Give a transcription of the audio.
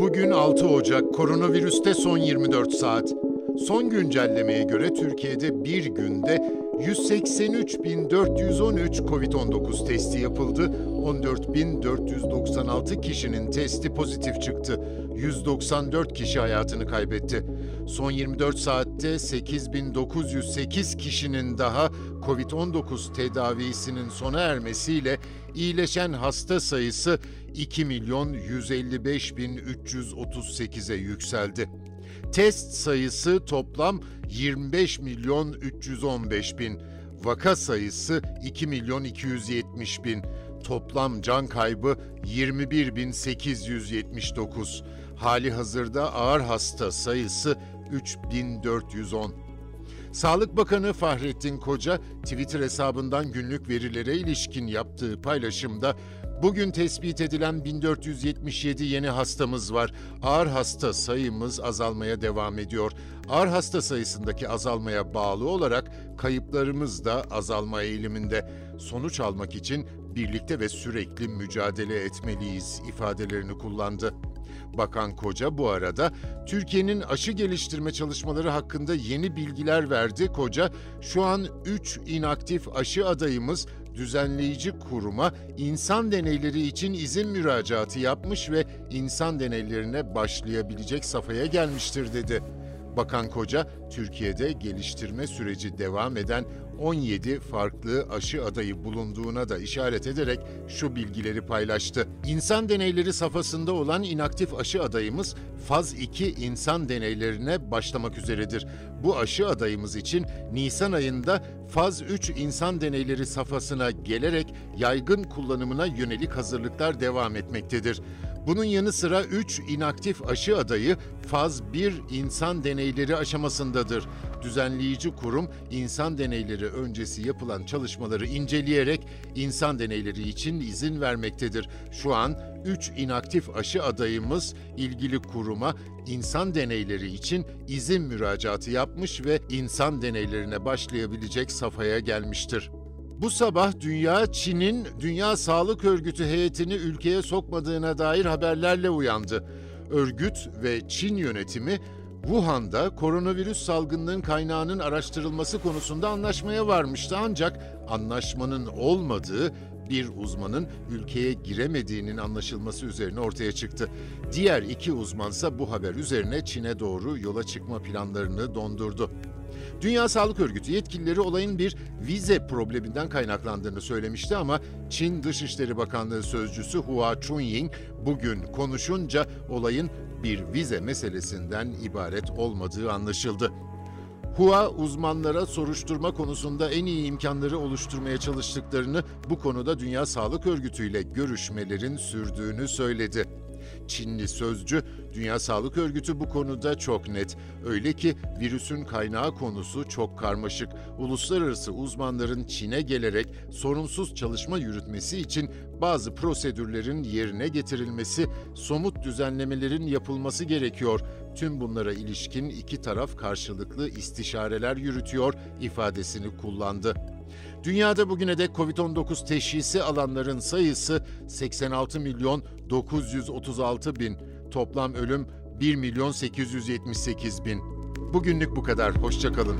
Bugün 6 Ocak, koronavirüste son 24 saat. Son güncellemeye göre Türkiye'de bir günde 183.413 COVID-19 testi yapıldı. 14.496 kişinin testi pozitif çıktı. 194 kişi hayatını kaybetti. Son 24 saatte 8.908 kişinin daha COVID-19 tedavisinin sona ermesiyle iyileşen hasta sayısı 2 milyon 155 bin 338'e yükseldi. Test sayısı toplam 25 milyon 315 bin. Vaka sayısı 2 milyon 270 bin. Toplam can kaybı 21 bin 879. Hali hazırda ağır hasta sayısı 3410. Sağlık Bakanı Fahrettin Koca Twitter hesabından günlük verilere ilişkin yaptığı paylaşımda bugün tespit edilen 1477 yeni hastamız var. Ağır hasta sayımız azalmaya devam ediyor. Ağır hasta sayısındaki azalmaya bağlı olarak kayıplarımız da azalma eğiliminde. Sonuç almak için birlikte ve sürekli mücadele etmeliyiz ifadelerini kullandı. Bakan Koca bu arada Türkiye'nin aşı geliştirme çalışmaları hakkında yeni bilgiler verdi. Koca şu an 3 inaktif aşı adayımız düzenleyici kuruma insan deneyleri için izin müracaatı yapmış ve insan deneylerine başlayabilecek safhaya gelmiştir dedi. Bakan Koca, Türkiye'de geliştirme süreci devam eden 17 farklı aşı adayı bulunduğuna da işaret ederek şu bilgileri paylaştı. İnsan deneyleri safhasında olan inaktif aşı adayımız faz 2 insan deneylerine başlamak üzeredir. Bu aşı adayımız için Nisan ayında faz 3 insan deneyleri safhasına gelerek yaygın kullanımına yönelik hazırlıklar devam etmektedir. Bunun yanı sıra 3 inaktif aşı adayı faz 1 insan deneyleri aşamasındadır. Düzenleyici kurum insan deneyleri öncesi yapılan çalışmaları inceleyerek insan deneyleri için izin vermektedir. Şu an 3 inaktif aşı adayımız ilgili kuruma insan deneyleri için izin müracaatı yapmış ve insan deneylerine başlayabilecek safhaya gelmiştir. Bu sabah dünya Çin'in Dünya Sağlık Örgütü heyetini ülkeye sokmadığına dair haberlerle uyandı. Örgüt ve Çin yönetimi Wuhan'da koronavirüs salgınının kaynağının araştırılması konusunda anlaşmaya varmıştı ancak anlaşmanın olmadığı bir uzmanın ülkeye giremediğinin anlaşılması üzerine ortaya çıktı. Diğer iki uzmansa bu haber üzerine Çin'e doğru yola çıkma planlarını dondurdu. Dünya Sağlık Örgütü yetkilileri olayın bir vize probleminden kaynaklandığını söylemişti ama Çin Dışişleri Bakanlığı sözcüsü Hua Chunying bugün konuşunca olayın bir vize meselesinden ibaret olmadığı anlaşıldı. Hua uzmanlara soruşturma konusunda en iyi imkanları oluşturmaya çalıştıklarını, bu konuda Dünya Sağlık Örgütü ile görüşmelerin sürdüğünü söyledi. Çinli sözcü, Dünya Sağlık Örgütü bu konuda çok net. Öyle ki virüsün kaynağı konusu çok karmaşık. Uluslararası uzmanların Çin'e gelerek sorunsuz çalışma yürütmesi için bazı prosedürlerin yerine getirilmesi, somut düzenlemelerin yapılması gerekiyor. Tüm bunlara ilişkin iki taraf karşılıklı istişareler yürütüyor ifadesini kullandı. Dünyada bugüne dek COVID-19 teşhisi alanların sayısı 86 milyon 936 bin. Toplam ölüm 1 milyon 878 bin. Bugünlük bu kadar. Hoşçakalın.